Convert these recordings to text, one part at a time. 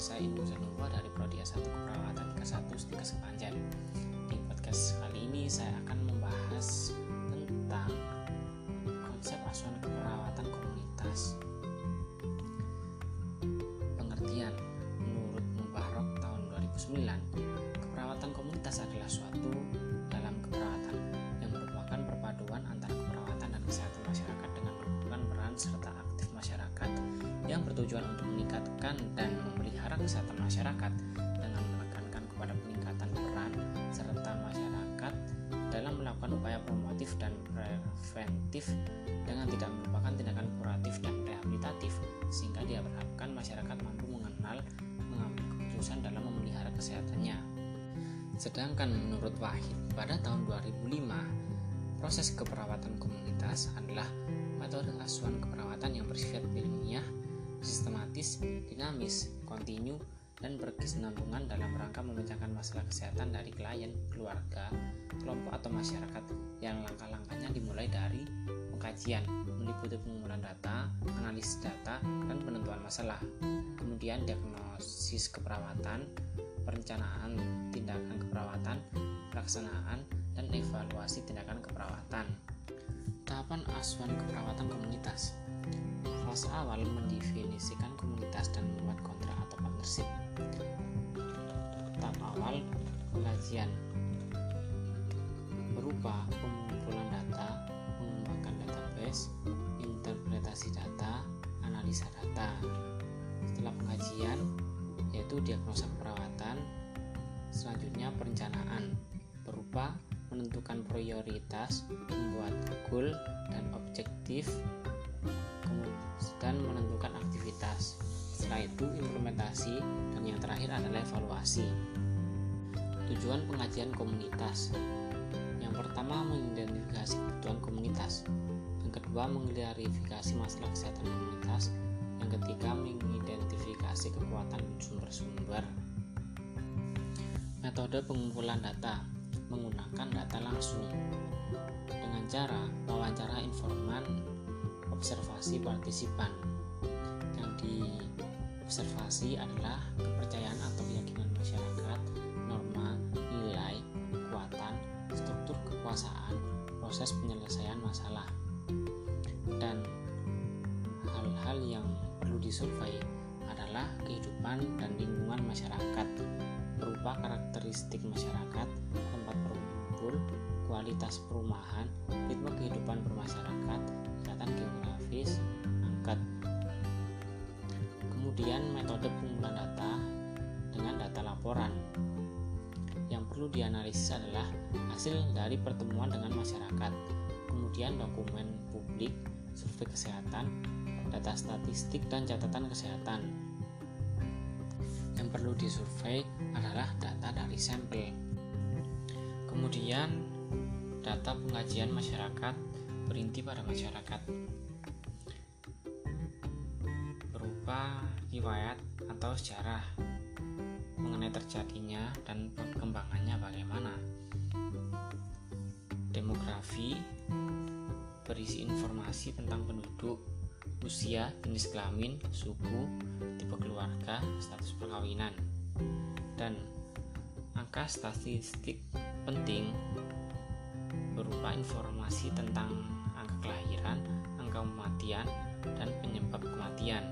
saya Indu Zanuwa dari Prodi S1 Keperawatan ke-1 Stika Sepanjang. Di podcast kali ini saya akan membahas tentang konsep asuhan keperawatan komunitas. Pengertian menurut Mubarok tahun 2009, keperawatan komunitas adalah suatu dalam keperawatan yang merupakan perpaduan antara keperawatan dan kesehatan masyarakat dengan melakukan peran serta bertujuan untuk meningkatkan dan memelihara kesehatan masyarakat dengan menekankan kepada peningkatan peran serta masyarakat dalam melakukan upaya promotif dan preventif dengan tidak merupakan tindakan kuratif dan rehabilitatif sehingga diharapkan masyarakat mampu mengenal mengambil keputusan dalam memelihara kesehatannya. Sedangkan menurut Wahid pada tahun 2005 proses keperawatan komunitas adalah metode asuhan keperawatan yang dinamis, kontinu, dan berkesinambungan dalam rangka memecahkan masalah kesehatan dari klien, keluarga, kelompok atau masyarakat yang langkah-langkahnya dimulai dari pengkajian, meliputi pengumpulan data, analisis data, dan penentuan masalah. Kemudian diagnosis keperawatan, perencanaan tindakan keperawatan, pelaksanaan, dan evaluasi tindakan keperawatan. Tahapan asuhan keperawatan komunitas Fase awal mendefinisikan berupa pengumpulan data, mengembangkan database, interpretasi data, analisa data. Setelah pengajian, yaitu diagnosa keperawatan, selanjutnya perencanaan berupa menentukan prioritas, membuat goal dan objektif dan menentukan aktivitas. Setelah itu implementasi dan yang terakhir adalah evaluasi. Tujuan pengajian komunitas. Yang pertama mengidentifikasi kebutuhan komunitas. Yang kedua mengklarifikasi masalah kesehatan komunitas. Yang ketiga mengidentifikasi kekuatan sumber-sumber. Metode pengumpulan data menggunakan data langsung dengan cara wawancara informan observasi partisipan yang diobservasi adalah kepercayaan atau keyakinan masyarakat proses penyelesaian masalah. Dan hal-hal yang perlu disurvei adalah kehidupan dan lingkungan masyarakat berupa karakteristik masyarakat, tempat berkumpul, kualitas perumahan, ritme kehidupan bermasyarakat, perlu dianalisis adalah hasil dari pertemuan dengan masyarakat, kemudian dokumen publik, survei kesehatan, data statistik dan catatan kesehatan. Yang perlu disurvei adalah data dari sampel. Kemudian, data pengajian masyarakat berinti pada masyarakat. Berupa riwayat atau sejarah mengenai terjadinya dan perkembangannya bagaimana. Demografi berisi informasi tentang penduduk, usia, jenis kelamin, suku, tipe keluarga, status perkawinan, dan angka statistik penting berupa informasi tentang angka kelahiran, angka kematian, dan penyebab kematian.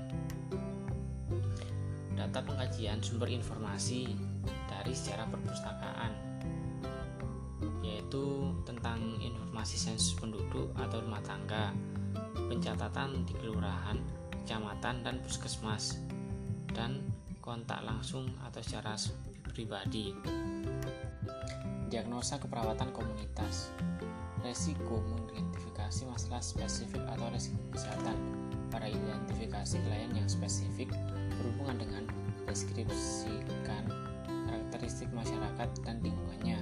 Data pengkajian sumber informasi dari sejarah perpustakaan yaitu tentang informasi sensus penduduk atau rumah tangga, pencatatan di kelurahan, kecamatan, dan puskesmas, dan kontak langsung atau secara pribadi. Diagnosa keperawatan komunitas Resiko mengidentifikasi masalah spesifik atau resiko kesehatan pada identifikasi klien yang spesifik berhubungan dengan deskripsikan karakteristik masyarakat dan lingkungannya.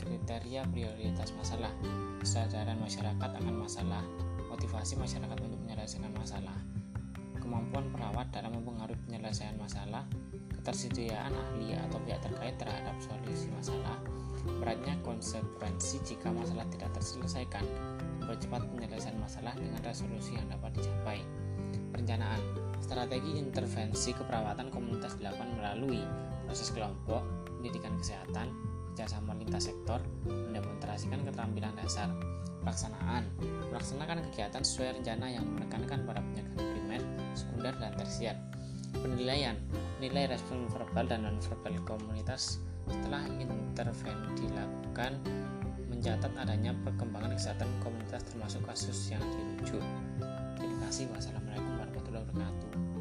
Kriteria prioritas masalah. Kesadaran masyarakat akan masalah. Motivasi masyarakat untuk menyelesaikan masalah. Kemampuan perawat dalam mempengaruhi penyelesaian masalah. Ketersediaan ahli atau pihak terkait terhadap solusi masalah. Beratnya konsekuensi jika masalah tidak terselesaikan, mempercepat penyelesaian masalah dengan resolusi yang dapat dicapai. Perencanaan. Strategi intervensi keperawatan komunitas dilakukan melalui proses kelompok, pendidikan kesehatan, kerjasama lintas sektor, mendemonstrasikan keterampilan dasar. Pelaksanaan Melaksanakan kegiatan sesuai rencana yang menekankan pada pencegahan primer, sekunder, dan tersier. Penilaian Nilai respon verbal dan nonverbal komunitas setelah intervensi dilakukan mencatat adanya perkembangan kesehatan komunitas termasuk kasus yang dirujuk. Terima kasih. Wassalamualaikum warahmatullahi wabarakatuh.